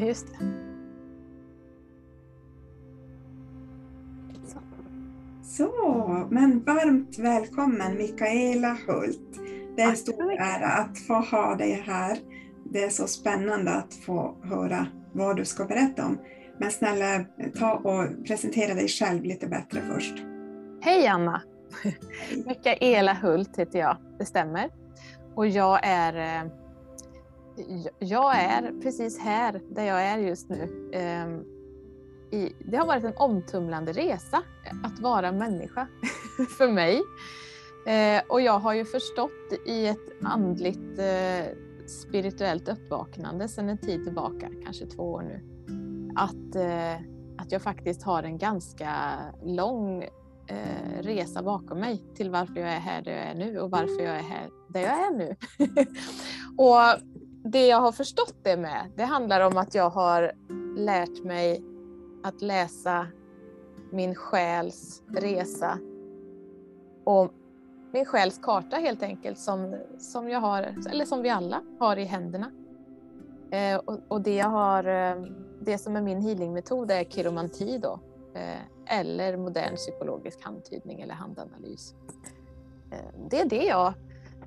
Ja, just det. Så. Så, men varmt välkommen Mikaela Hult. Det är en stor ära att få ha dig här. Det är så spännande att få höra vad du ska berätta om. Men snälla, ta och presentera dig själv lite bättre först. Hej Anna! Mikaela Hult heter jag, det stämmer. Och jag är, eh, jag är precis här där jag är just nu. Ehm, det har varit en omtumlande resa eh, att vara människa för mig. Eh, och jag har ju förstått i ett andligt eh, spirituellt uppvaknande sedan en tid tillbaka, kanske två år nu, att, eh, att jag faktiskt har en ganska lång eh, resa bakom mig till varför jag är här där jag är nu och varför jag är här där jag är nu. och det jag har förstått det med, det handlar om att jag har lärt mig att läsa min själs resa och min själs karta helt enkelt som, som jag har, eller som vi alla har i händerna. Eh, och, och, det jag har, eh, det som är min healingmetod är kiromanti då. Eh, eller modern psykologisk handtydning eller handanalys. Eh, det är det jag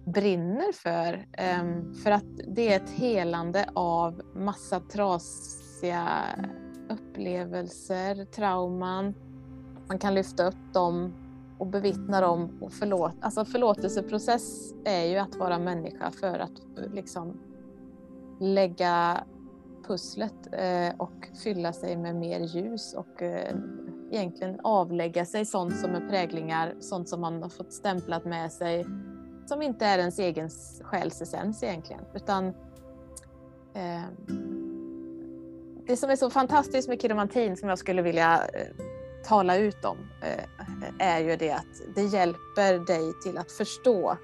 brinner för, ehm, för att det är ett helande av massa trasiga upplevelser, trauman. Man kan lyfta upp dem och bevittna dem och förlåta. Alltså förlåtelseprocess är ju att vara människa för att liksom lägga pusslet eh, och fylla sig med mer ljus och eh, egentligen avlägga sig sånt som är präglingar, sånt som man har fått stämplat med sig, som inte är ens egen själs essens egentligen. Utan eh, det som är så fantastiskt med kiromantin som jag skulle vilja eh, tala ut om eh, är ju det att det hjälper dig till att förstå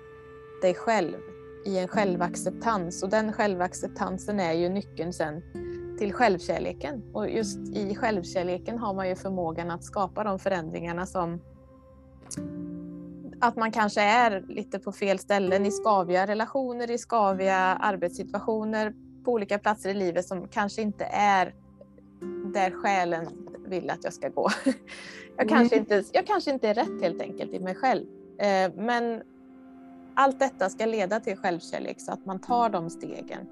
dig själv i en självacceptans och den självacceptansen är ju nyckeln sen till självkärleken. Och just i självkärleken har man ju förmågan att skapa de förändringarna som att man kanske är lite på fel ställen i skaviga relationer, i skaviga arbetssituationer på olika platser i livet som kanske inte är där själen vill att jag ska gå. Jag, mm. kanske, inte, jag kanske inte är rätt helt enkelt i mig själv. Eh, men allt detta ska leda till självkärlek så att man tar de stegen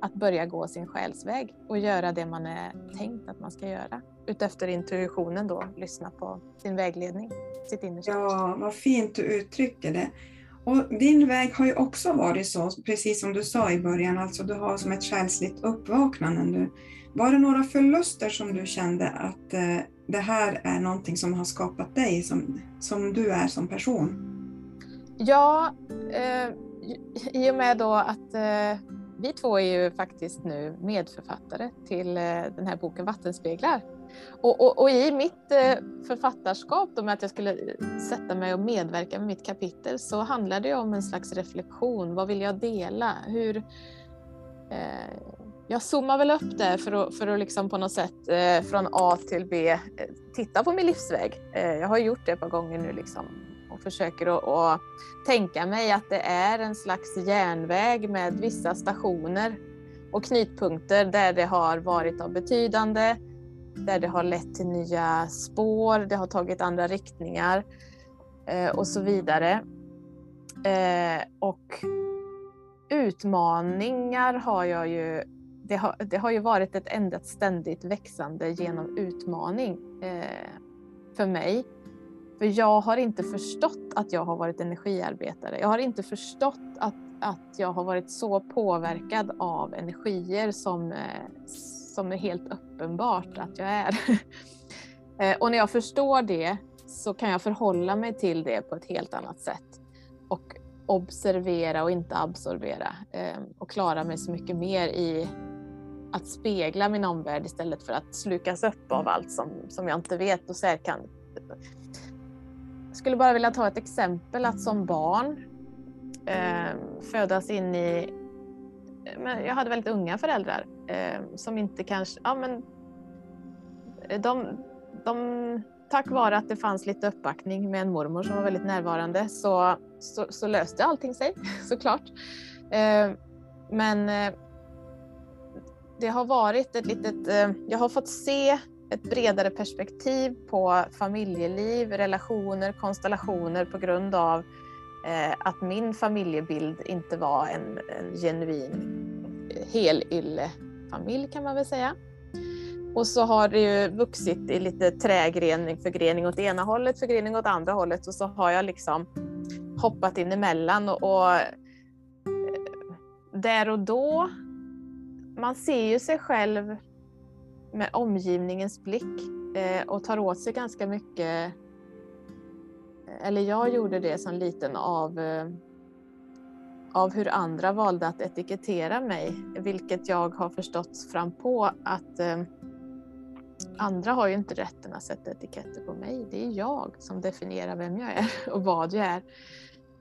att börja gå sin själsväg och göra det man är tänkt att man ska göra. Utefter intuitionen då, lyssna på sin vägledning, sitt innersta. Ja, vad fint du uttrycker det. Och din väg har ju också varit så, precis som du sa i början, alltså du har som ett själsligt uppvaknande nu. Var det några förluster som du kände att eh, det här är någonting som har skapat dig som, som du är som person? Ja, eh, i och med då att eh, vi två är ju faktiskt nu medförfattare till eh, den här boken Vattenspeglar. Och, och, och i mitt eh, författarskap, då med att jag skulle eh, sätta mig och medverka med mitt kapitel, så handlar det om en slags reflektion. Vad vill jag dela? Hur, eh, jag zoomar väl upp det för att, för att liksom på något sätt eh, från A till B eh, titta på min livsväg. Eh, jag har gjort det ett par gånger nu liksom och försöker att, att tänka mig att det är en slags järnväg med vissa stationer och knutpunkter där det har varit av betydande, där det har lett till nya spår, det har tagit andra riktningar eh, och så vidare. Eh, och utmaningar har jag ju det har, det har ju varit ett enda ständigt växande genom utmaning eh, för mig. För jag har inte förstått att jag har varit energiarbetare. Jag har inte förstått att, att jag har varit så påverkad av energier som, eh, som är helt uppenbart att jag är. Eh, och när jag förstår det så kan jag förhålla mig till det på ett helt annat sätt. Och observera och inte absorbera. Ehm, och klara mig så mycket mer i att spegla min omvärld istället för att slukas upp av allt som, som jag inte vet och så kan jag skulle bara vilja ta ett exempel att som barn eh, födas in i... Men jag hade väldigt unga föräldrar Ehm, som inte kanske... Ja, men, eh, de, de, tack vare att det fanns lite uppbackning med en mormor som var väldigt närvarande så, så, så löste allting sig såklart. Eh, men eh, det har varit ett litet, eh, jag har fått se ett bredare perspektiv på familjeliv, relationer, konstellationer på grund av eh, att min familjebild inte var en, en genuin eh, familj kan man väl säga. Och så har det ju vuxit i lite trägrening, förgrening åt ena hållet, förgrening åt andra hållet och så har jag liksom hoppat in emellan och, och eh, där och då, man ser ju sig själv med omgivningens blick eh, och tar åt sig ganska mycket. Eh, eller jag gjorde det som liten av, eh, av hur andra valde att etikettera mig, vilket jag har förstått fram på att eh, andra har ju inte rätten att sätta etiketter på mig. Det är jag som definierar vem jag är och vad jag är.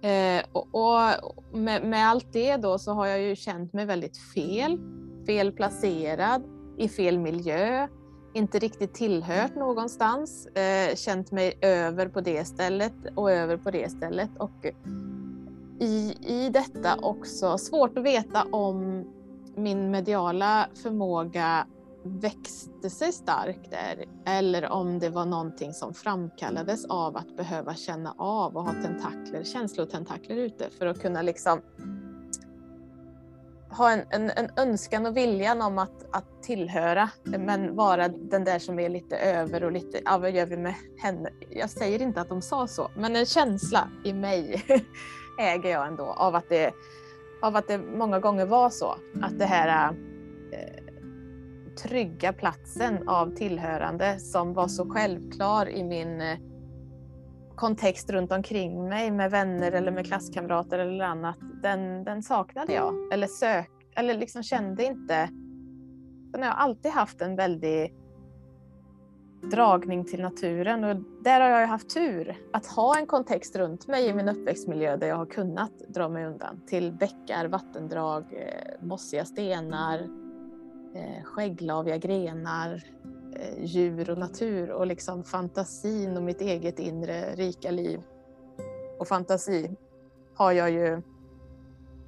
Eh, och, och med, med, allt det då så har jag ju känt mig väldigt fel, fel placerad, i fel miljö, inte riktigt tillhört någonstans, eh, känt mig över på det stället och över på det stället. Och i, i detta också svårt att veta om min mediala förmåga växte sig stark där eller om det var någonting som framkallades av att behöva känna av och ha tentakler, känslotentakler ute för att kunna liksom ha en, en, en, önskan och viljan om att, att tillhöra men vara den där som är lite över och lite, ja vad gör vi med henne? Jag säger inte att de sa så, men en känsla i mig äger jag ändå av att det, av att det många gånger var så. Att det här eh, trygga platsen av tillhörande som var så självklar i min eh, kontext runt omkring mig med vänner eller med klasskamrater eller annat, den, den saknade jag. Eller sök, eller liksom kände inte... Jag har alltid haft en väldig dragning till naturen och där har jag haft tur att ha en kontext runt mig i min uppväxtmiljö där jag har kunnat dra mig undan till bäckar, vattendrag, eh, mossiga stenar, eh, skägglaviga grenar, eh, djur och natur och liksom fantasin och mitt eget inre rika liv. Och fantasi har jag ju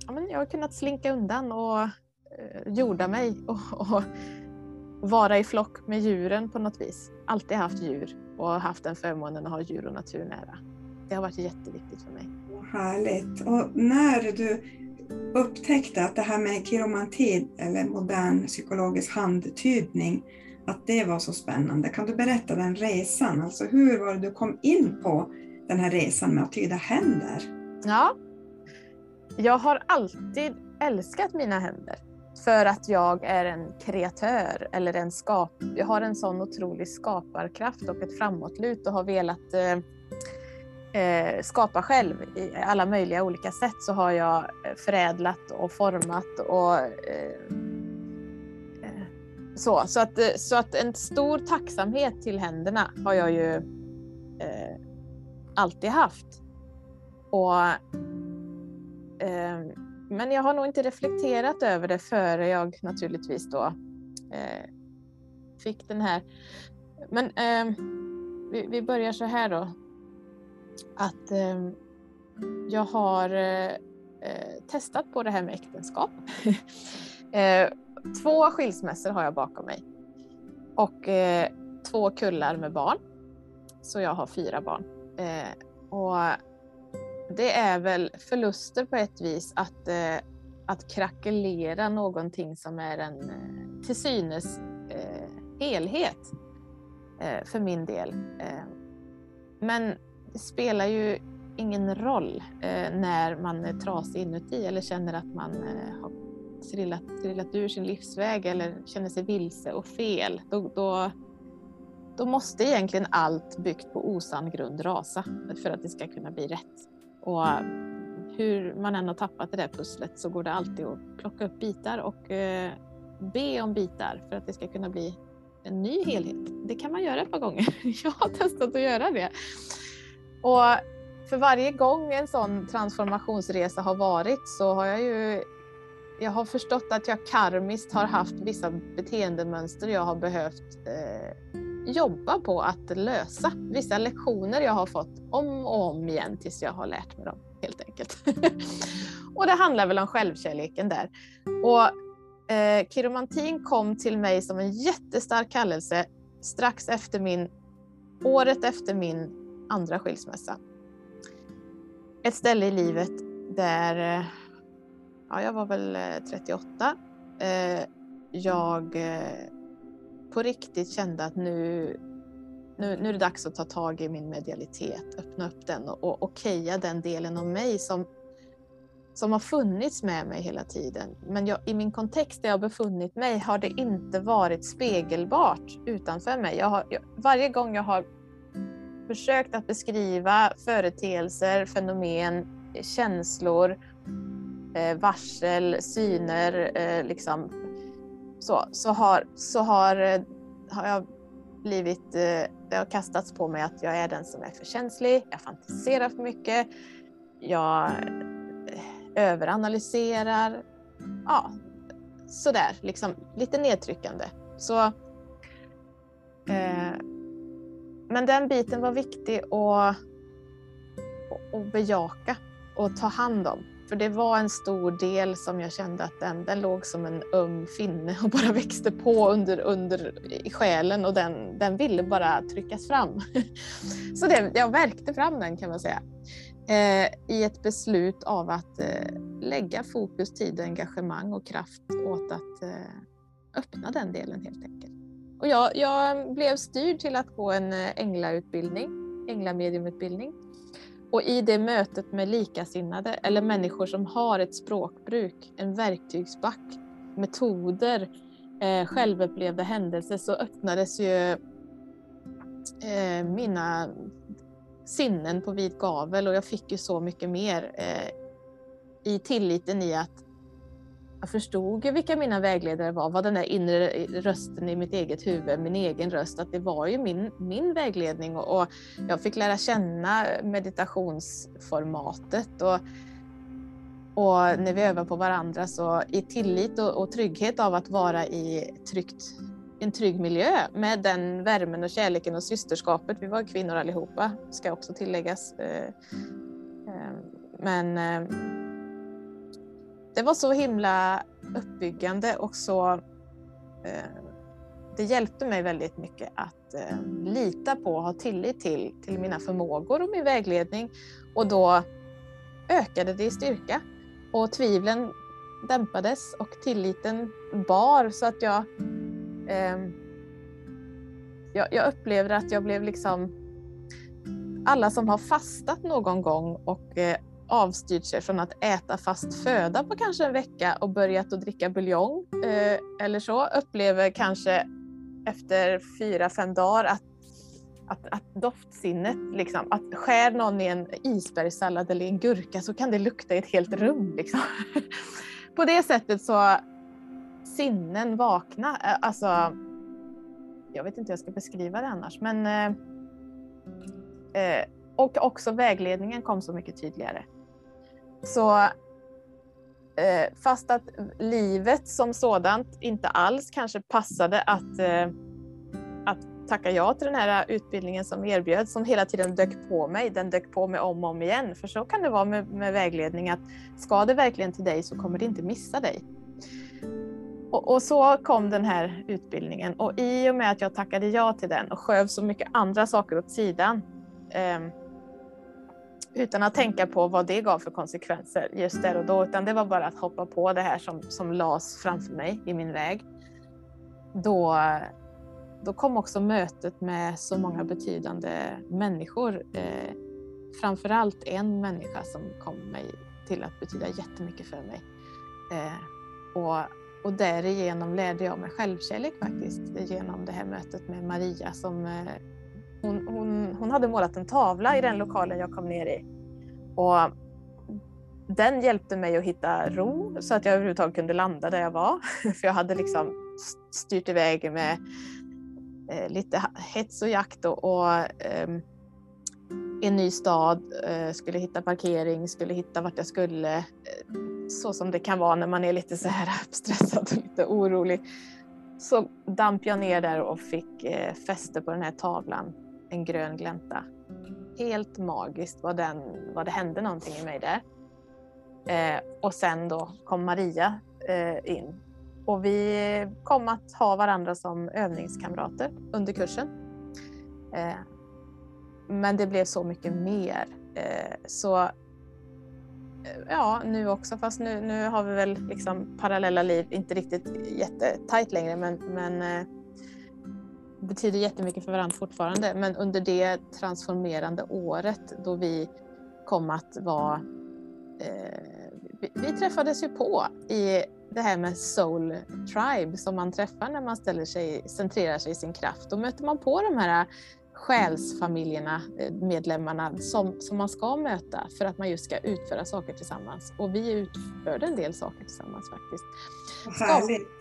ja, men jag har kunnat slinka undan och jorda mig och, och, vara i flock med djuren på något vis. Alltid haft djur och haft den förmånen att ha djur och natur nära. Det har varit jätteviktigt för mig. Härligt. Och när du upptäckte att det här med kiromanti eller modern psykologisk handtydning, att det var så spännande. Kan du berätta den resan? Alltså hur var det du kom in på den här resan med att tyda händer? Ja, jag har alltid älskat mina händer för att jag är en kreatör eller en skap. Jag har en sån otrolig skaparkraft och ett framåtlut och har velat eh, eh skapa själv i alla möjliga olika sätt så har jag förädlat och format och eh, eh så. Så att, eh, så att en stor tacksamhet till händerna har jag ju eh, alltid haft. Och, men jag har nog inte reflekterat över det före jag naturligtvis då eh, fick den här. Men ehm, vi, vi börjar så här då att eh, jag har eh, eh, testat på det här med äktenskap. eh, två skilsmässor har jag bakom mig och eh, två kullar med barn. Så jag har fyra barn. Eh, och det är väl förluster på ett vis att, eh, att krackelera någonting som är en eh, till synes eh, helhet eh, för min del. Men det spelar ju ingen roll eh, när man är trasig inuti eller känner att man eh, har trillat, trillat ur sin livsväg eller känner sig vilse och fel. Då, då, då måste egentligen allt byggt på osann grund rasa för att det ska kunna bli rätt. Och hur man än har tappat det där pusslet så går det alltid att plocka upp bitar och eh, be om bitar för att det ska kunna bli en ny helhet. Det kan man göra ett par gånger. Jag har testat att göra det. Och för varje gång en sån transformationsresa har varit så har jag ju jag har förstått att jag karmiskt har haft vissa beteendemönster jag har behövt eh, jobba på att lösa. Vissa lektioner jag har fått om och om igen tills jag har lärt mig dem helt enkelt. och det handlar väl om självkärleken där. Och eh, kiromantin kom till mig som en jättestark kallelse strax efter min, året efter min andra skilsmässa. Ett ställe i livet där, eh, ja jag var väl 38. Eh, eh, jag eh, på riktigt kände att nu, nu, nu är det dags att ta tag i min medialitet, öppna upp den och, och okeja den delen av mig som som har funnits med mig hela tiden. Men jag, i min kontext där jag befunnit mig har det inte varit spegelbart utanför mig. Jag har, jag, varje gång jag har försökt att beskriva företeelser, fenomen, känslor, eh, varsel, syner, eh, liksom, så, så, har, så har, eh, har jag blivit, eh, det har kastats på mig att jag är den som är för känslig, jag fantiserar för mycket, jag eh, överanalyserar. Ja, sådär, liksom lite nedtryckande. Så, eh, men den biten var viktig att, att bejaka och ta hand om. För det var en stor del som jag kände att den, den låg som en öm finne och bara växte på under, under i själen och den, den ville bara tryckas fram. Så det, jag verkte fram den kan man säga eh, i ett beslut av att eh, lägga fokus, tid, engagemang och kraft åt att eh, öppna den delen helt enkelt. Och jag, jag blev styrd till att gå en eh, änglautbildning, änglamediumutbildning. Och i det mötet med likasinnade eller människor som har ett språkbruk, en verktygsback, metoder, eh, självupplevda händelser så öppnades ju eh, mina sinnen på vid gavel. Och jag fick ju så mycket mer eh, i tilliten i att jag förstod ju vilka mina vägledare var, vad den där inre rösten i mitt eget huvud, min egen röst, att det var ju min, min vägledning och, och jag fick lära känna meditationsformatet och, och när vi övar på varandra så i tillit och, och trygghet av att vara i tryggt en trygg miljö med den värmen och kärleken och systerskapet. Vi var kvinnor allihopa, ska också tilläggas. Eh, eh, men eh, det var så himla uppbyggande och så eh, det hjälpte mig väldigt mycket att eh, lita på och ha tillit till, till mina förmågor och min vägledning. Och då ökade det i styrka och tvivlen dämpades och tilliten bar så att jag eh, jag, jag upplever att jag blev liksom alla som har fastat någon gång och eh, avstyrt sig från att äta fast föda på kanske en vecka och börjat att dricka buljong eh, eller så upplever kanske efter fyra, fem dagar att, att, att doftsinnet, liksom, att skär någon i en isbergssallad eller i en gurka så kan det lukta i ett helt rum. Liksom. på det sättet så sinnen vakna. Eh, alltså, jag vet inte hur jag ska beskriva det annars, men eh, eh, och också vägledningen kom så mycket tydligare. Så eh, fast att livet som sådant inte alls kanske passade att, eh, att tacka ja till den här utbildningen som erbjöds, som hela tiden dök på mig. Den dök på mig om och om igen. För så kan det vara med, med vägledning att ska det verkligen till dig så kommer det inte missa dig. Och, och, så kom den här utbildningen och i och med att jag tackade ja till den och sköv så mycket andra saker åt sidan eh, utan att tänka på vad det gav för konsekvenser just där och då, utan det var bara att hoppa på det här som, som lades framför mig i min väg. Då, då kom också mötet med så många betydande människor. Eh, framförallt en människa som kom mig till att betyda jättemycket för mig. Eh, och och därigenom lärde jag mig självkärlek faktiskt genom det här mötet med Maria som eh, hon, hon, hon hade målat en tavla i den lokalen jag kom ner i. Och den hjälpte mig att hitta ro så att jag överhuvudtaget kunde landa där jag var. För jag hade liksom styrt iväg med eh, lite hets och jakt och, och eh, en ny stad, eh, skulle hitta parkering, skulle hitta vart jag skulle. Eh, så som det kan vara när man är lite så här stressad och lite orolig. Så damp jag ner där och fick eh, fäste på den här tavlan, en grön glänta. Helt magiskt vad, den, vad det hände någonting i mig där. Eh, och sen då kom Maria eh, in och vi kom att ha varandra som övningskamrater under kursen. Eh, men det blev så mycket mer. Eh, så eh, ja, nu också, fast nu, nu har vi väl liksom parallella liv, inte riktigt jättetajt längre, men, men betyder jättemycket för varandra fortfarande. Men under det transformerande året då vi kom att vara eh, vi, vi träffades ju på i det här med soul tribe som man träffar när man ställer sig, centrerar sig i sin kraft. Då möter man på de här själsfamiljerna, eh, medlemmarna som, som man ska möta för att man just ska utföra saker tillsammans. Och vi utförde en del saker tillsammans faktiskt. Härligt!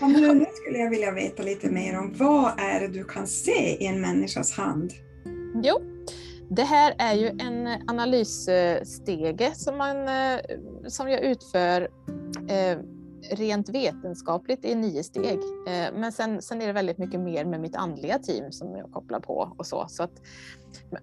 Ja, men nu skulle jag vilja veta lite mer om vad är det du kan se i en människas hand? Jo, det här är ju en analysstege som, man, eh, som jag utför eh, rent vetenskapligt i nio steg. Eh, men sen, sen är det väldigt mycket mer med mitt andliga team som jag kopplar på och så. så att,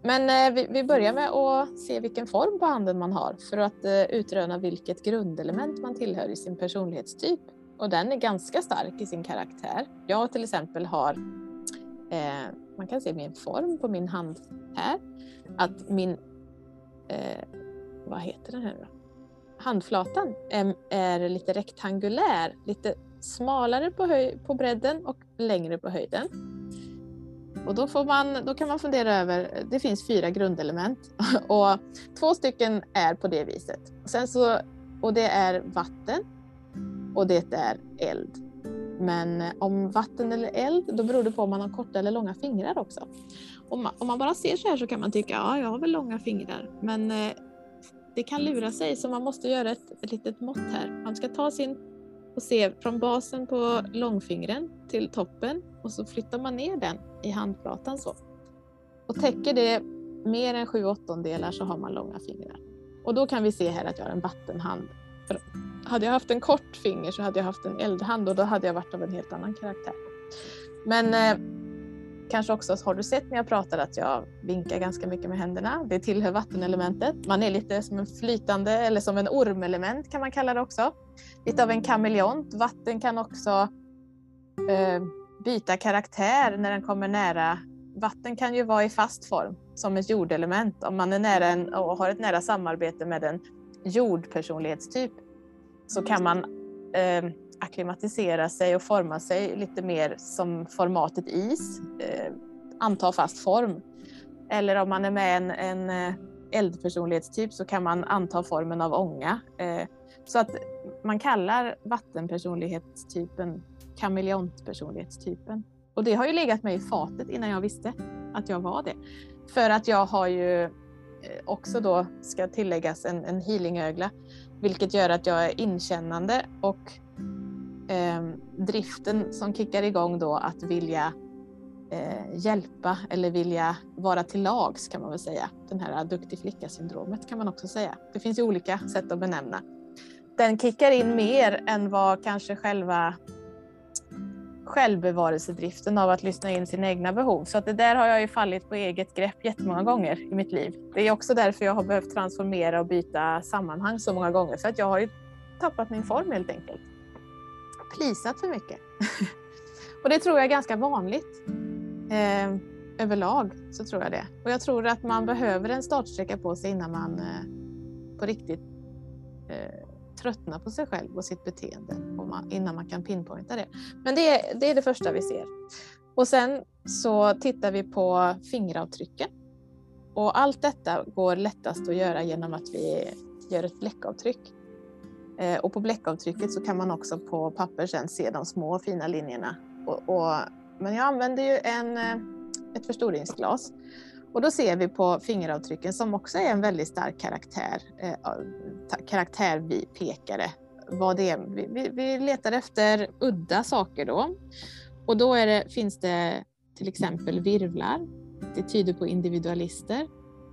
men eh, vi, vi börjar med att se vilken form på handen man har för att eh, utröna vilket grundelement man tillhör i sin personlighetstyp. Och den är ganska stark i sin karaktär. Jag till exempel har, eh, man kan se min form på min hand här, att min, eh, vad heter den här då? Handflatan är, är lite rektangulär, lite smalare på, höj, på bredden och längre på höjden. Och då, får man, då kan man fundera över, det finns fyra grundelement och två stycken är på det viset. Sen så, och det är vatten och det är eld. Men om vatten eller eld, då beror det på om man har korta eller långa fingrar också. Om man, om man bara ser så här så kan man tycka, ja, jag har väl långa fingrar. Men eh, det kan lura sig så man måste göra ett, ett litet mått här. Man ska ta sin och se från basen på långfingren till toppen och så flyttar man ner den i handflatan så. Och täcker det mer än sju åttondelar så har man långa fingrar. Och då kan vi se här att jag har en vattenhand. För hade jag haft en kort finger så hade jag haft en eldhand och då hade jag varit av en helt annan karaktär. Men eh, kanske också har du sett när jag pratar att jag vinkar ganska mycket med händerna. Det tillhör vattenelementet. Man är lite som en flytande eller som en ormelement kan man kalla det också. Lite av en kameleont. Vatten kan också eh, byta karaktär när den kommer nära. Vatten kan ju vara i fast form som ett jordelement om man är nära en, och har ett nära samarbete med en jordpersonlighetstyp så kan man eh, akklimatisera sig och forma sig lite mer som formatet is, eh, anta fast form. Eller om man är med en, en eh, eldpersonlighetstyp så kan man anta formen av ånga. Eh, så att man kallar vattenpersonlighetstypen kameleontpersonlighetstypen. Och det har ju legat mig i fatet innan jag visste att jag var det. För att jag har ju eh, också då, ska tilläggas, en, en healingögla vilket gör att jag är inkännande och eh, driften som kickar igång då att vilja eh, hjälpa eller vilja vara till lags kan man väl säga. Den här duktig flicka-syndromet kan man också säga. Det finns ju olika sätt att benämna. Den kickar in mer än vad kanske själva självbevarelsedriften av att lyssna in sina egna behov. Så att det där har jag ju fallit på eget grepp jättemånga gånger i mitt liv. Det är också därför jag har behövt transformera och byta sammanhang så många gånger. För att jag har ju tappat min form helt enkelt. Plisat för mycket. och det tror jag är ganska vanligt. Eh, överlag så tror jag det. Och jag tror att man behöver en startsträcka på sig innan man eh, på riktigt eh, tröttnar på sig själv och sitt beteende man, innan man kan pinpointa det. Men det är, det är det första vi ser. Och sen så tittar vi på fingeravtrycken. Och allt detta går lättast att göra genom att vi gör ett bläckavtryck. Eh, och på bläckavtrycket så kan man också på papper sen se de små fina linjerna. Och, och, men jag använder ju en, eh, ett förstoringsglas och då ser vi på fingeravtrycken som också är en väldigt stark karaktär, eh, karaktärpekare. Vad det är. Vi, vi, vi, letar efter udda saker då. Och då det, finns det till exempel virvlar. Det tyder på individualister.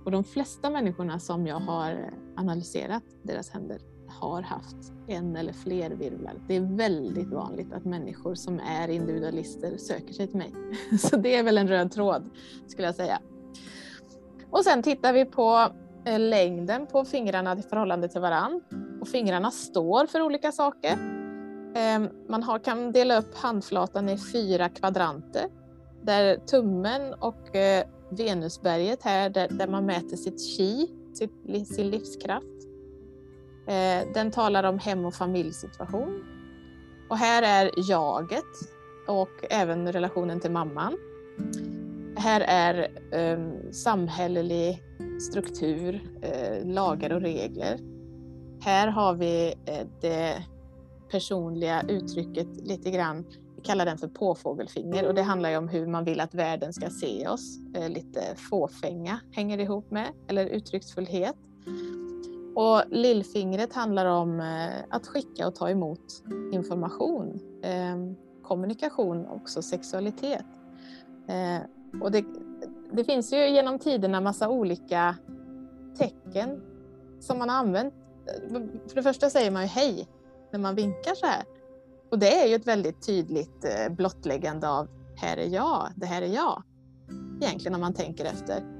Och de flesta människorna som jag har eh, analyserat deras händer har haft en eller fler virvlar. Det är väldigt vanligt att människor som är individualister söker sig till mig. Så det är väl en röd tråd skulle jag säga. Och sen tittar vi på eh, längden på fingrarna i förhållande till varann. Och fingrarna står för olika saker. Ehm, man har, kan dela upp handflatan i fyra kvadranter där tummen och eh, Venusberget här där, där man mäter sitt chi, sin livskraft. Eh, den talar om hem och familjesituation. Och här är jaget och även relationen till mamman. Här är eh, samhällelig struktur, eh, lagar och regler. Här har vi eh, det personliga uttrycket lite grann, vi kallar den för påfågelfinger och det handlar ju om hur man vill att världen ska se oss. Eh, lite fåfänga hänger det ihop med, eller uttrycksfullhet. Och lillfingret handlar om eh, att skicka och ta emot information, eh, kommunikation, också sexualitet. Och det, det finns ju genom tiderna massa olika tecken som man har använt. För det första säger man ju hej när man vinkar så här. Och det är ju ett väldigt tydligt eh, blottläggande av här är jag, det här är jag. Egentligen om man tänker efter.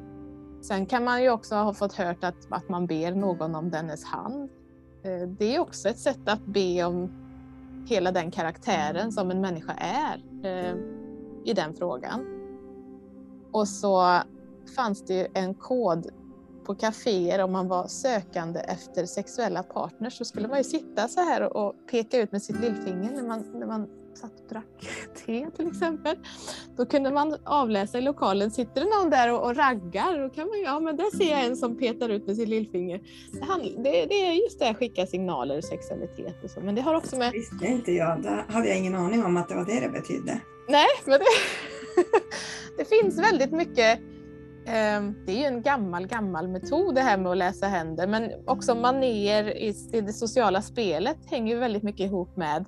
Sen kan man ju också ha fått hört att, att man ber någon om dennes hand. Eh, det är också ett sätt att be om hela den karaktären som en människa är eh, i den frågan. Och så fanns det ju en kod på kaféer om man var sökande efter sexuella partners så skulle man ju sitta så här och peka ut med sitt lillfinger när man, när man satt och drack te till exempel. Då kunde man avläsa i lokalen, sitter det någon där och, och raggar? Då kan man ja men där ser jag en som petar ut med sitt lillfinger. Det, det, det är just det, skicka signaler, sexualitet och så. Men det har också med... Visste inte jag, det hade jag ingen aning om att det var det det betydde. Nej, men det, det finns väldigt mycket Ehm, det är ju en gammal, gammal metod det här med att läsa händer, men också maner i det sociala spelet hänger ju väldigt mycket ihop med,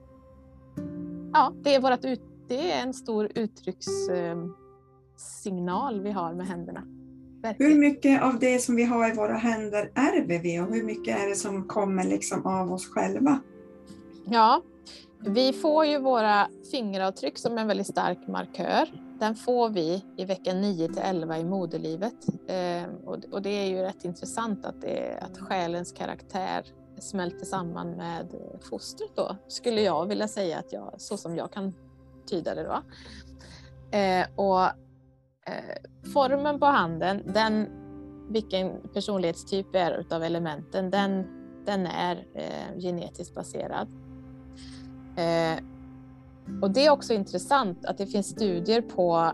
ja, det är, vårat ut, det är en stor uttryckssignal vi har med händerna. Verkligen. Hur mycket av det som vi har i våra händer ärver vi och hur mycket är det som kommer liksom av oss själva? Ja, vi får ju våra fingeravtryck som en väldigt stark markör den får vi i vecka 9 till 11 i moderlivet. Eh, och, och, det är ju rätt intressant att, det, att själens karaktär smälter samman med fostret då, skulle jag vilja säga att jag, så som jag kan tyda det då. Eh, och eh, formen på handen, den, vilken personlighetstyp är utav elementen, den, den är eh, genetiskt baserad. Eh, och det är också intressant att det finns studier på,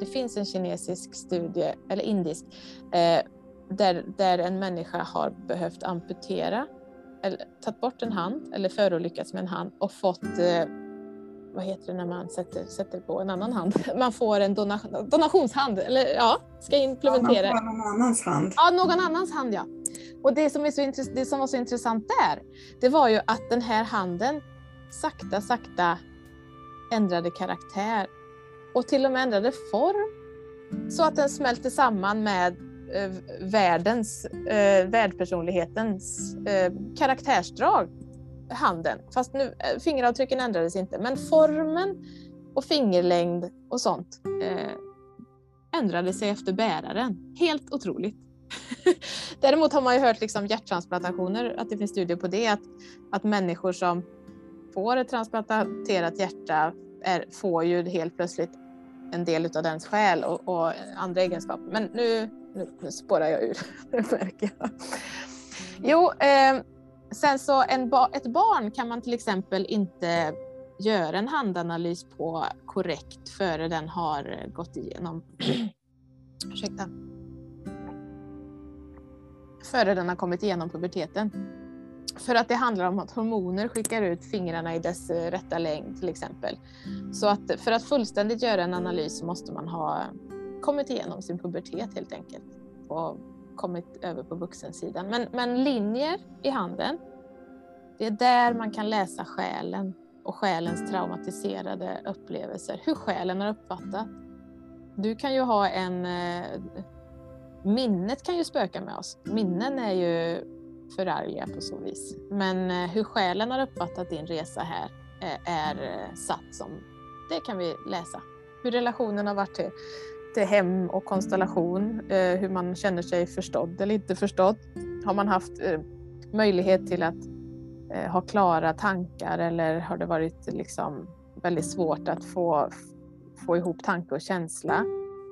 det finns en kinesisk studie, eller indisk, eh, där, där en människa har behövt amputera, eller tagit bort en hand, eller förolyckats med en hand och fått eh, vad heter det när man sätter, sätter på en annan hand? Man får en dona, donationshand, eller ja, ska implementera. Ja, någon annans hand. Ja, någon annans hand ja. Och det som, är så det som var så intressant där, det var ju att den här handen sakta, sakta ändrade karaktär och till och med ändrade form så att den smälte samman med eh, världens, eh, värdpersonlighetens eh, karaktärsdrag, handen. Fast nu, eh, fingeravtrycken ändrades inte, men formen och fingerlängd och sånt eh, ändrade sig efter bäraren. Helt otroligt. Däremot har man ju hört liksom hjärttransplantationer, att det finns studier på det, att, att människor som får ett transplanterat hjärta är, får ju helt plötsligt en del av dens själ och, och andra egenskaper. Men nu, nu, nu spårar jag ur, det märker jag. Jo, eh, sen så en ba ett barn kan man till exempel inte göra en handanalys på korrekt före den har gått igenom Ursäkta. Före den har kommit igenom puberteten. För att det handlar om att hormoner skickar ut fingrarna i dess eh, rätta längd till exempel. Så att för att fullständigt göra en analys måste man ha kommit igenom sin pubertet helt enkelt och kommit över på vuxensidan. Men, men linjer i handen, det är där man kan läsa själen och själens traumatiserade upplevelser, hur själen har uppfattat. Du kan ju ha en... Eh, minnet kan ju spöka med oss. Minnen är ju förargliga på så vis. Men eh, hur själen har uppfattat din resa här eh, är eh, satt som, det kan vi läsa. Hur relationen har varit till, till hem och konstellation, eh, hur man känner sig förstådd eller inte förstådd. Har man haft eh, möjlighet till att eh, ha klara tankar eller har det varit liksom väldigt svårt att få, få ihop tanke och känsla?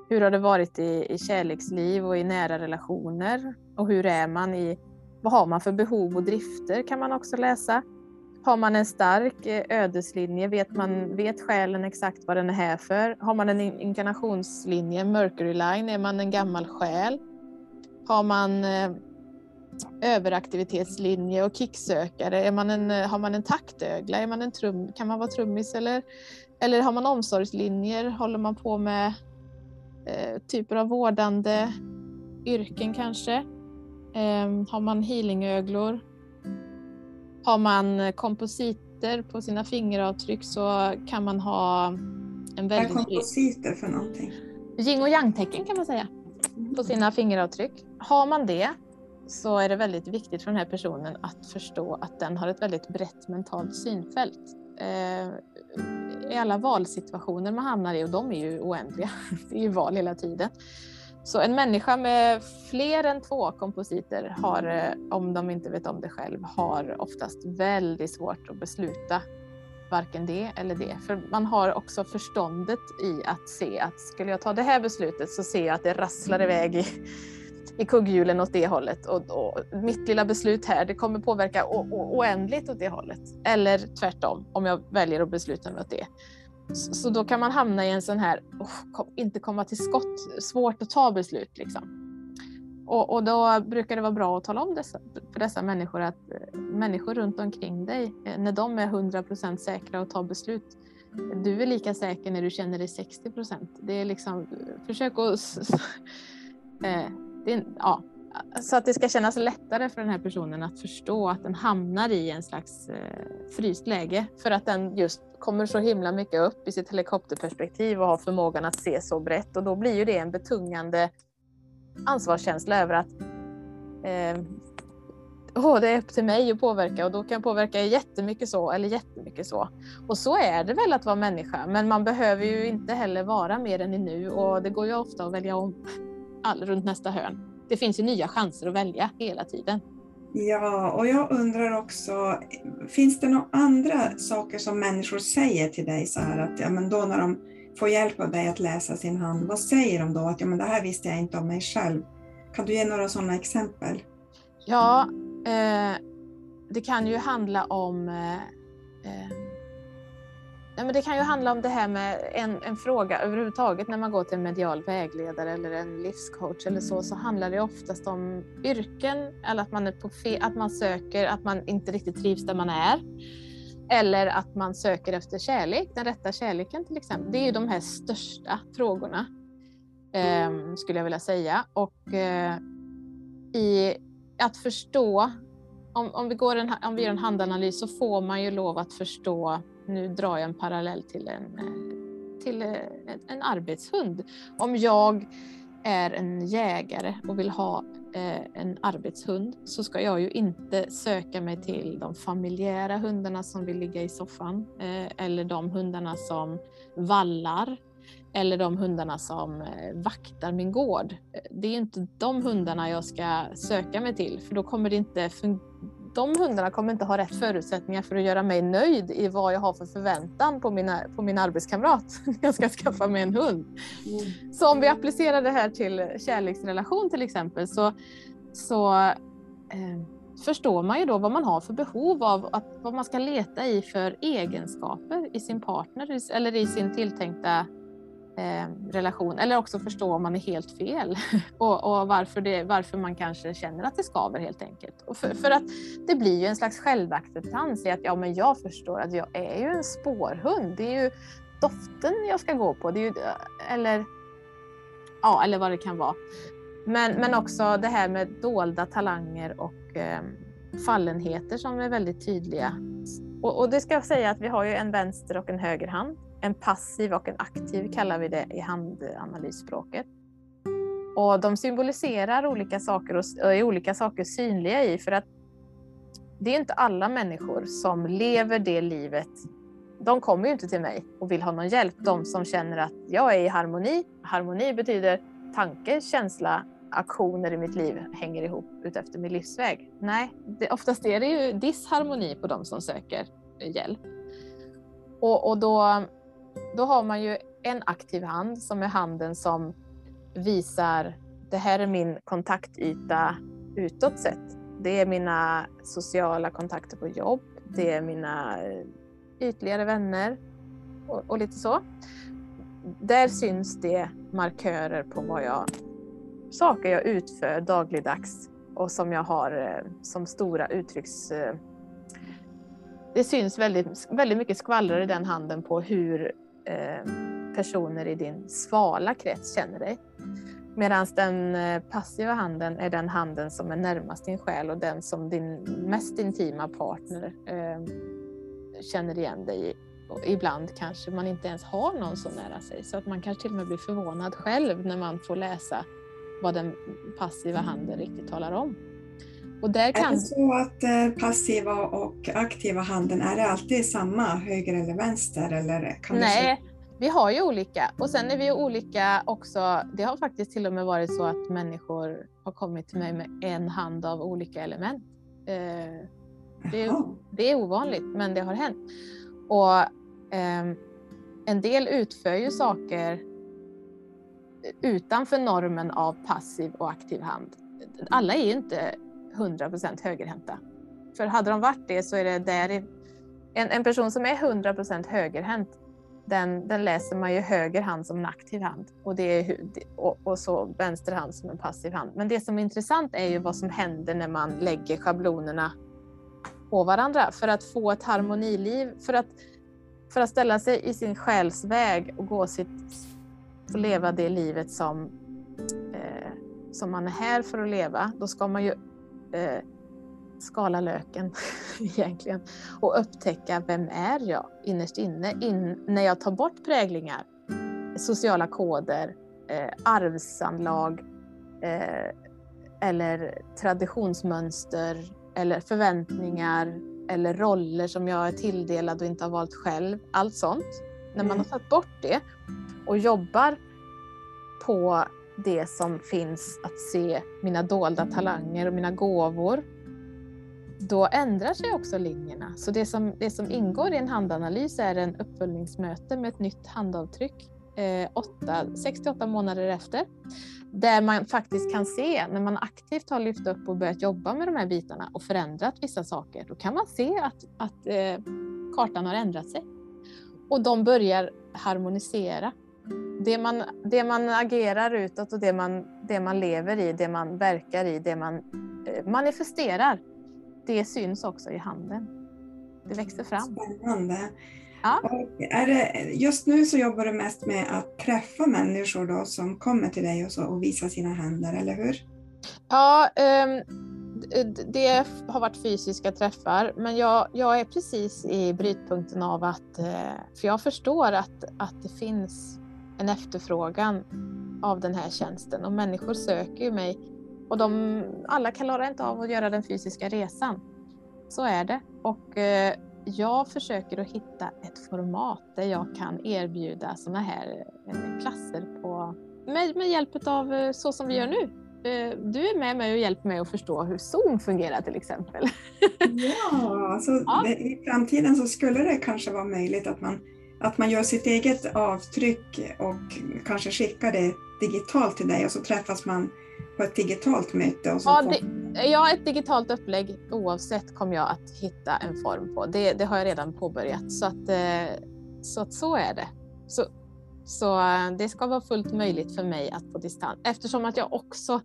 Hur har det varit i, i kärleksliv och i nära relationer? Och hur är man i, vad har man för behov och drifter kan man också läsa. Har man en stark eh, ödeslinje, vet, man, vet själen exakt vad den är här för? Har man en inkarnationslinje, Mercury line, är man en gammal själ? Har man eh, överaktivitetslinje och kicksökare? Är man en, eh, har man en taktögla? Är man en trum, kan man vara trummis? Eller, eller har man omsorgslinjer? Håller man på med eh, typer av vårdande yrken kanske? Eh, har man healingöglor? Har man kompositer på sina fingeravtryck så kan man ha en väldigt... Vad är kompositer för någonting? Yin och yang-tecken kan man säga på sina fingeravtryck. Har man det så är det väldigt viktigt för den här personen att förstå att den har ett väldigt brett mentalt synfält. Eh, I alla valsituationer man hamnar i, och de är ju oändliga, det är ju val hela tiden. Så en människa med fler än två kompositer har, eh, om de inte vet om det själv, har oftast väldigt svårt att besluta varken det eller det. För man har också förståndet i att se att skulle jag ta det här beslutet så ser jag att det rasslar iväg i, i kugghjulen åt det hållet och, och mitt lilla beslut här det kommer påverka o, o, oändligt åt det hållet. Eller tvärtom om jag väljer att besluta mig åt det. Så, så då kan man hamna i en sån här, oh, kom, inte komma till skott, svårt att ta beslut liksom. Och, och, då brukar det vara bra att tala om dessa, för dessa människor att eh, människor runt omkring dig, eh, när de är 100% säkra att ta beslut, du är lika säker när du känner dig 60 procent. Det är liksom, eh, försök att... Äh, det, ja, så att det ska kännas lättare för den här personen att förstå att den hamnar i en slags eh, fryst läge för att den just kommer så himla mycket upp i sitt helikopterperspektiv och har förmågan att se så brett och då blir ju det en betungande ansvarskänsla över att eh, oh, det är upp till mig att påverka och då kan jag påverka jättemycket så eller jättemycket så. Och så är det väl att vara människa, men man behöver ju inte heller vara mer än i nu och det går ju ofta att välja om all, runt nästa hörn. Det finns ju nya chanser att välja hela tiden. Ja, och jag undrar också, finns det några andra saker som människor säger till dig så här att ja, men då när de får hjälp av dig att läsa sin hand, vad säger de då? Att ja, men det här visste jag inte om mig själv. Kan du ge några sådana exempel? Ja, eh, det kan ju handla om eh, eh Ja, men det kan ju handla om det här med en, en fråga överhuvudtaget när man går till en medial vägledare eller en livscoach eller så, så handlar det oftast om yrken eller att man, är på att man söker, att man inte riktigt trivs där man är. Eller att man söker efter kärlek, den rätta kärleken till exempel. Det är ju de här största frågorna eh, skulle jag vilja säga. Och eh, i att förstå, om, om, vi går en, om vi gör en handanalys så får man ju lov att förstå nu drar jag en parallell till en, eh, till eh, en arbetshund. Om jag är en jägare och vill ha eh, en arbetshund så ska jag ju inte söka mig till de familjära hundarna som vill ligga i soffan eller de hundarna som vallar eller de hundarna som vaktar min gård. Det är inte de hundarna jag ska söka mig till för då kommer det inte fungera de hundarna kommer inte ha rätt förutsättningar för att göra mig nöjd i vad jag har för förväntan på, mina, på min arbetskamrat när jag ska skaffa mig en hund. Mm. Så om vi applicerar det här till kärleksrelation till exempel så, så eh, förstår man ju då vad man har för behov av, att, vad man ska leta i för egenskaper i sin partner eller i sin tilltänkta eh, relation eller också förstå om man är helt fel och, och, varför, det, varför man kanske känner att det skaver helt enkelt. Och för, för, att det blir ju en slags självacceptans i att ja, men jag förstår att jag är ju en spårhund. Det är ju doften jag ska gå på. Det är ju, eller, ja, eller vad det kan vara. Men, men också det här med dolda talanger och eh, fallenheter som är väldigt tydliga. Och, och det ska jag säga att vi har ju en vänster och en höger hand en passiv och en aktiv kallar vi det i handanalysspråket. Och de symboliserar olika saker och är olika saker synliga i för att det är inte alla människor som lever det livet. De kommer ju inte till mig och vill ha någon hjälp. De som känner att jag är i harmoni. Harmoni betyder tanke, känsla aktioner i mitt liv hänger ihop utefter min livsväg. Nej, det, oftast är det ju disharmoni på de som söker hjälp. Och, och då, då har man ju en aktiv hand som är handen som visar det här är min kontaktyta utåt sett. Det är mina sociala kontakter på jobb, det är mina eh, ytligare vänner och, och lite så. Där syns det markörer på vad jag, saker jag utför dagligdags och som jag har eh, som stora uttrycks... Eh, det syns väldigt, väldigt mycket skvallrar i den handen på hur eh, personer i din svala krets känner dig. Medan den eh, passiva handen är den handen som är närmast din själ och den som din mest intima partner eh, känner igen dig i. Och ibland kanske man inte ens har någon så nära sig så att man kanske till och med blir förvånad själv när man får läsa vad den passiva handen riktigt talar om. Och där kan... Är det så att eh, passiva och aktiva handen, är det alltid samma, höger eller vänster? Eller kan Nej, vi har ju olika. Och sen är vi olika också. Det har faktiskt till och med varit så att människor har kommit till mig med en hand av olika element. Eh, det är, det är ovanligt, men det har hänt. Och eh, en del utför ju saker utanför normen av passiv och aktiv hand. Alla är ju inte 100% högerhänta. För hade de varit det så är det där en, en person som är 100% högerhänt den, den läser man ju höger hand som en aktiv hand och, det är, och, och, så vänster hand som en passiv hand. Men det som är intressant är ju vad som händer när man lägger schablonerna på varandra för att få ett harmoniliv, för att, för att ställa sig i sin själsväg och gå sitt, få leva det livet som, eh, som man är här för att leva. Då ska man ju eh, skala löken egentligen och upptäcka vem är jag innerst inne in, när jag tar bort präglingar, sociala koder, eh, arvsanlag eh, eller traditionsmönster eller förväntningar eller roller som jag är tilldelad och inte har valt själv. Allt sånt. När man mm. har tagit bort det och jobbar på det som finns att se mina dolda talanger och mina gåvor. Då ändrar sig också linjerna. Så det som, det som ingår i en handanalys är en uppföljningsmöte med ett nytt handavtryck eh, 6-8 månader efter. Där man faktiskt kan se när man aktivt har lyft upp och börjat jobba med de här bitarna och förändrat vissa saker. Då kan man se att, att eh, kartan har ändrat sig. Och de börjar harmonisera. Det man, det man agerar utåt och det man, det man lever i, det man verkar i, det man eh, manifesterar, det syns också i handen. Det växer fram. Spännande. Ja. är det, just nu så jobbar du mest med att träffa människor då som kommer till dig och, så, och visar sina händer, eller hur? Ja, um, det har varit fysiska träffar, men jag, jag är precis i brytpunkten av att, eh, för jag förstår att, att det finns en efterfrågan av den här tjänsten och människor söker ju mig och de, alla klarar inte av att göra den fysiska resan. Så är det. Och eh, jag försöker att hitta ett format där jag kan erbjuda sådana här eh, klasser på, med, med hjälp av eh, så som vi gör nu. Eh, du är med mig och hjälper mig att förstå hur Zoom fungerar till exempel. Ja, alltså ja. i framtiden så skulle det kanske vara möjligt att man, att man gör sitt eget avtryck och kanske skickar det digitalt till dig och så träffas man på ett digitalt möte? Och så ja, det, ja, ett digitalt upplägg oavsett kommer jag att hitta en form på. Det, det har jag redan påbörjat så att, eh, så, att så är det. Så, så eh, det ska vara fullt möjligt för mig att på distans eftersom att jag också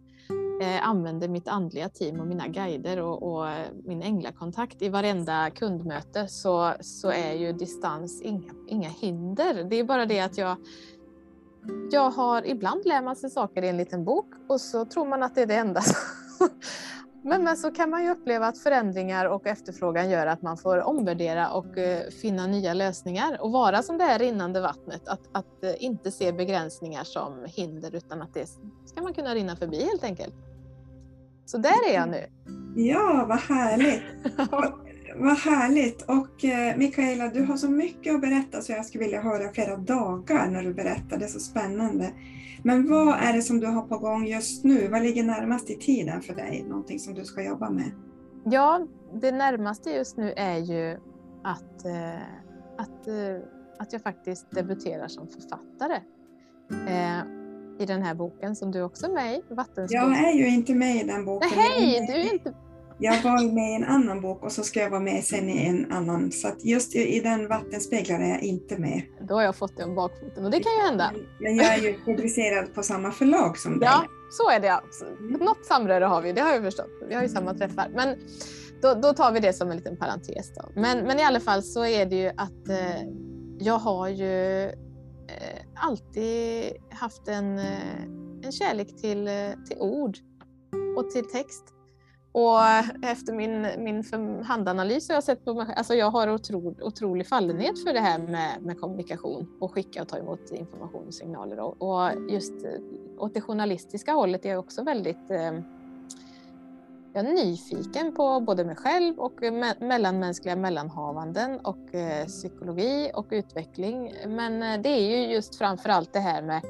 eh, använder mitt andliga team och mina guider och, och eh, min änglakontakt i varenda kundmöte så, så är ju distans inga, inga hinder. Det är bara det att jag jag har, ibland lär man sig saker i en liten bok och så tror man att det är det enda. Men, men så kan man ju uppleva att förändringar och efterfrågan gör att man får omvärdera och uh, finna nya lösningar och vara som det här rinnande vattnet. Att, att uh, inte se begränsningar som hinder utan att det ska man kunna rinna förbi helt enkelt. Så där är jag nu. Ja, vad härligt! vad härligt! Och eh, Mikaela, du har så mycket att berätta så jag skulle vilja höra flera dagar när du berättar. Det är så spännande. Men vad är det som du har på gång just nu? Vad ligger närmast i tiden för dig? Någonting som du ska jobba med? Ja, det närmaste just nu är ju att, eh, att, eh, att jag faktiskt debuterar som författare. Eh, I den här boken som du också är med i, Vattenskog. Jag är ju inte med i den boken. Nej, du är inte jag var med i en annan bok och så ska jag vara med sen i en annan. Så att just i, den Vattenspeglar är jag inte med. Då har jag fått om bakfoten och det kan ju hända. Men jag är ju publicerad på samma förlag som dig. Ja, så är det. Ja. Något samröre har vi, det har jag förstått. Vi har ju samma träffar. Men då, då tar vi det som en liten parentes. Då. Men, men i alla fall så är det ju att eh, jag har ju eh, alltid haft en, eh, en kärlek till, eh, till ord och till text. Och efter min, min handanalys har jag sett på mig alltså jag har otro, otrolig fallenhet för det här med, med kommunikation och skicka och ta emot information och signaler. Och, och just eh, åt det journalistiska hållet är jag också väldigt eh, jag är nyfiken på både mig själv och me mellanmänskliga mellanhavanden och eh, psykologi och utveckling. Men eh, det är ju just framför allt det här med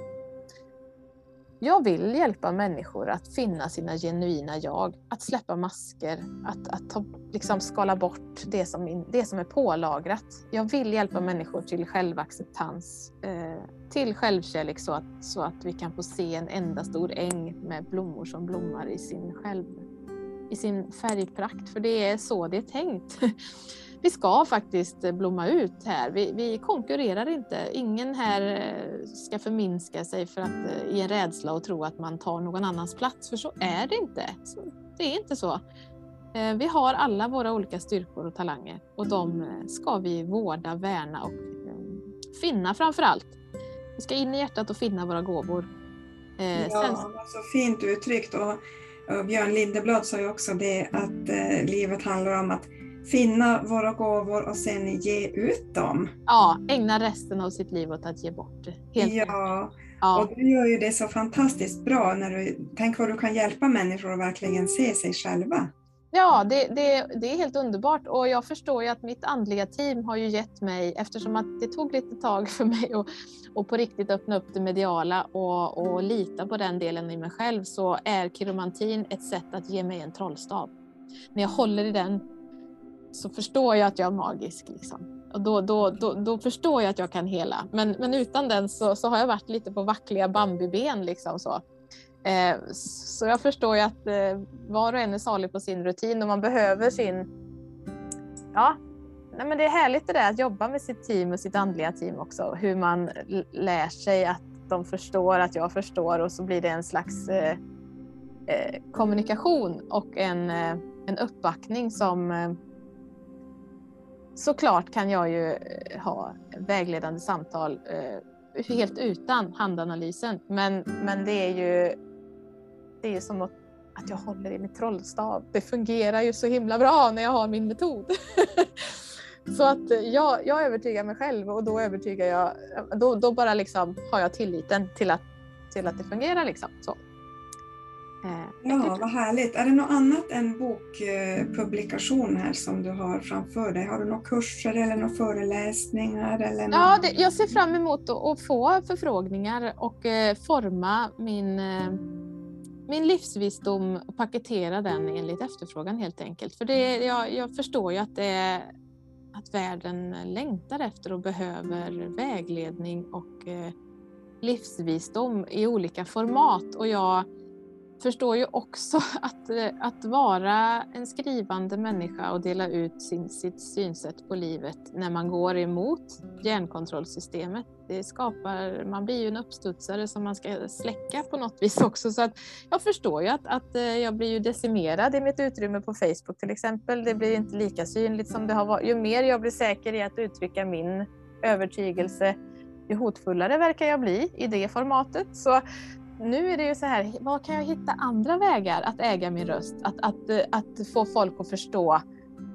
jag vill hjälpa människor att finna sina genuina jag, att släppa masker, att, att ta, liksom skala bort det som, det som är pålagrat. Jag vill hjälpa människor till självacceptans, eh, till självkärlek så att, så att vi kan få se en enda stor äng med blommor som blommar i sin, själv, i sin färgprakt, för det är så det är tänkt. vi ska faktiskt blomma ut här. Vi, vi, konkurrerar inte. Ingen här eh, ska förminska sig för att eh, i en rädsla och tro att man tar någon annans plats, för så är det inte. Det är inte så. Eh, vi har alla våra olika styrkor och talanger och de ska vi vårda, värna och finna framför allt. Vi ska in i hjärtat och finna våra gåvor. Ja, Sen... så fint uttryckt. Och, Björn Lindeblad sa ju också det att livet handlar om att finna våra gåvor och sen ge ut dem. Ja, ägna resten av sitt liv åt att ge bort. Helt ja. ja, och du gör ju det så fantastiskt bra. när du Tänk vad du kan hjälpa människor att verkligen se sig själva. Ja, det, det, det är helt underbart och jag förstår ju att mitt andliga team har ju gett mig, eftersom att det tog lite tag för mig att och på riktigt öppna upp det mediala och, och lita på den delen i mig själv, så är kiromantin ett sätt att ge mig en trollstav. När jag håller i den så förstår jag att jag är magisk. Liksom. Och då, då, då, då, förstår jag att jag kan hela. Men, men utan den så, så har jag varit lite på vackliga bambuben. Liksom så. Eh, så jag förstår ju att eh, var och en är salig på sin rutin och man behöver sin... Ja, nej men det är härligt det där att jobba med sitt team och sitt andliga team också. Hur man lär sig att de förstår att jag förstår och så blir det en slags eh, eh kommunikation och en, eh, en uppbackning som eh, Såklart kan jag ju eh, ha vägledande samtal eh, helt utan handanalysen, men, men det är ju det är som att, att jag håller i mitt trollstav. Det fungerar ju så himla bra när jag har min metod. så att jag, jag övertygar mig själv och då övertygar jag, då, då bara liksom har jag tilliten till att, till att det fungerar. Liksom. Så. Eh, ja, vad härligt. Är det något annat än bokpublikation här som du har framför dig? Har du några kurser eller några föreläsningar? Eller Ja, det, jag ser fram emot att få förfrågningar och eh, forma min, eh, min livsvisdom och paketera den enligt efterfrågan helt enkelt. För det, jag, jag förstår ju att, det, att världen längtar efter och behöver vägledning och livsvisdom i olika format. Och jag förstår ju också att, eh, att vara en skrivande människa och dela ut sin, sitt synsätt på livet när man går emot hjärnkontrollsystemet. Det skapar, man blir ju en uppstudsare som man ska släcka på något vis också. Så att jag förstår ju att, att eh, jag blir ju decimerad i mitt utrymme på Facebook till exempel. Det blir inte lika synligt som det har varit. Ju mer jag blir säker i att uttrycka min övertygelse, ju hotfullare verkar jag bli i det formatet. Så nu är det ju så här, vad kan jag hitta andra vägar att äga min röst? Att, att, att få folk att förstå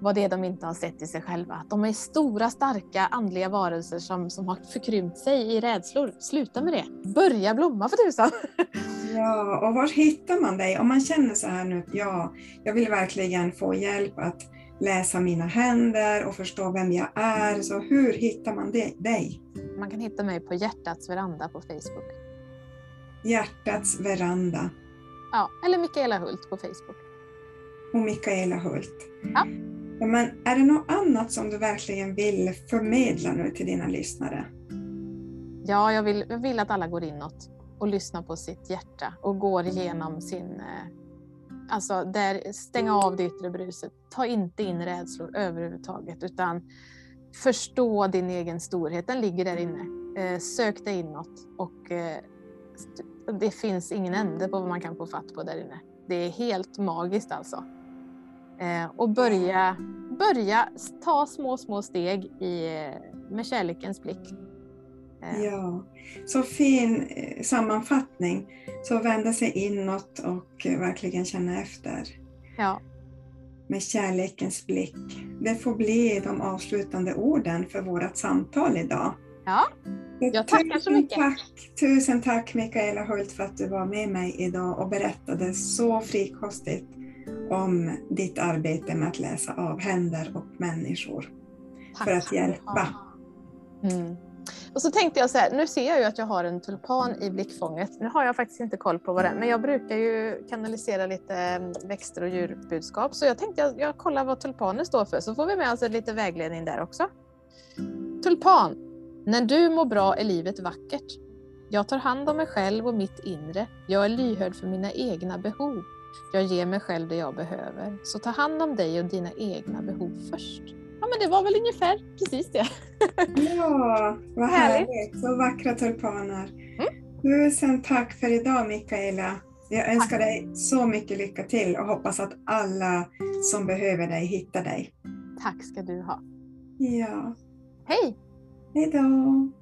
vad det är de inte har sett i sig själva. Att de är stora, starka andliga varelser som, som har förkrympt sig i rädslor. Sluta med det. Börja blomma för tusan! Ja, och var hittar man dig? Om man känner så här nu, ja, jag vill verkligen få hjälp att läsa mina händer och förstå vem jag är. Så hur hittar man dig? Man kan hitta mig på Hjärtats veranda på Facebook. Hjärtats veranda. Ja, eller Mikaela Hult på Facebook. Och Mikaela Hult. Ja. Men är det något annat som du verkligen vill förmedla nu till dina lyssnare? Ja, jag vill, jag vill att alla går inåt och lyssnar på sitt hjärta och går igenom sin... eh, Alltså, där, stänga av det yttre bruset. Ta inte in rädslor överhuvudtaget utan förstå din egen storhet. Den ligger där inne. Eh, Sök dig inåt och eh, det finns ingen ände på vad man kan få fatt på där inne. Det är helt magiskt alltså. Eh, Och börja, börja ta små, små steg i, eh, med kärlekens blick. Eh, Ja, så fin sammanfattning. Så vända sig inåt och verkligen känna efter ja. med kärlekens blick. Det får bli de avslutande orden för vårt samtal idag. ja. Jag tackar så mycket. Tack, tusen tack Mikaela Hult för att du var med mig idag och berättade så frikostigt om ditt arbete med att läsa av händer och människor Tack för att hjälpa. Mm. Och så tänkte jag så här, nu ser jag ju att jag har en tulpan i blickfånget. Nu har jag faktiskt inte koll på vad det är, men jag brukar ju kanalisera lite eh, växter och djurbudskap. Så jag tänkte jag, jag kollar vad tulpanen står för, så får vi med oss lite vägledning där också. Tulpan. När du mår bra är livet vackert. Jag tar hand om mig själv och mitt inre. Jag är lyhörd för mina egna behov. Jag ger mig själv det jag behöver. Så ta hand om dig och dina egna behov först. Ja, men det var väl ungefär precis det. Ja, vad Härligt. härligt. Så vackra tulpaner. Mm. Tusen tack för idag Mikaela. Jag önskar dig så mycket lycka till och hoppas att alla som behöver dig hittar dig. Tack ska du ha. Ja, Hej! Hej då.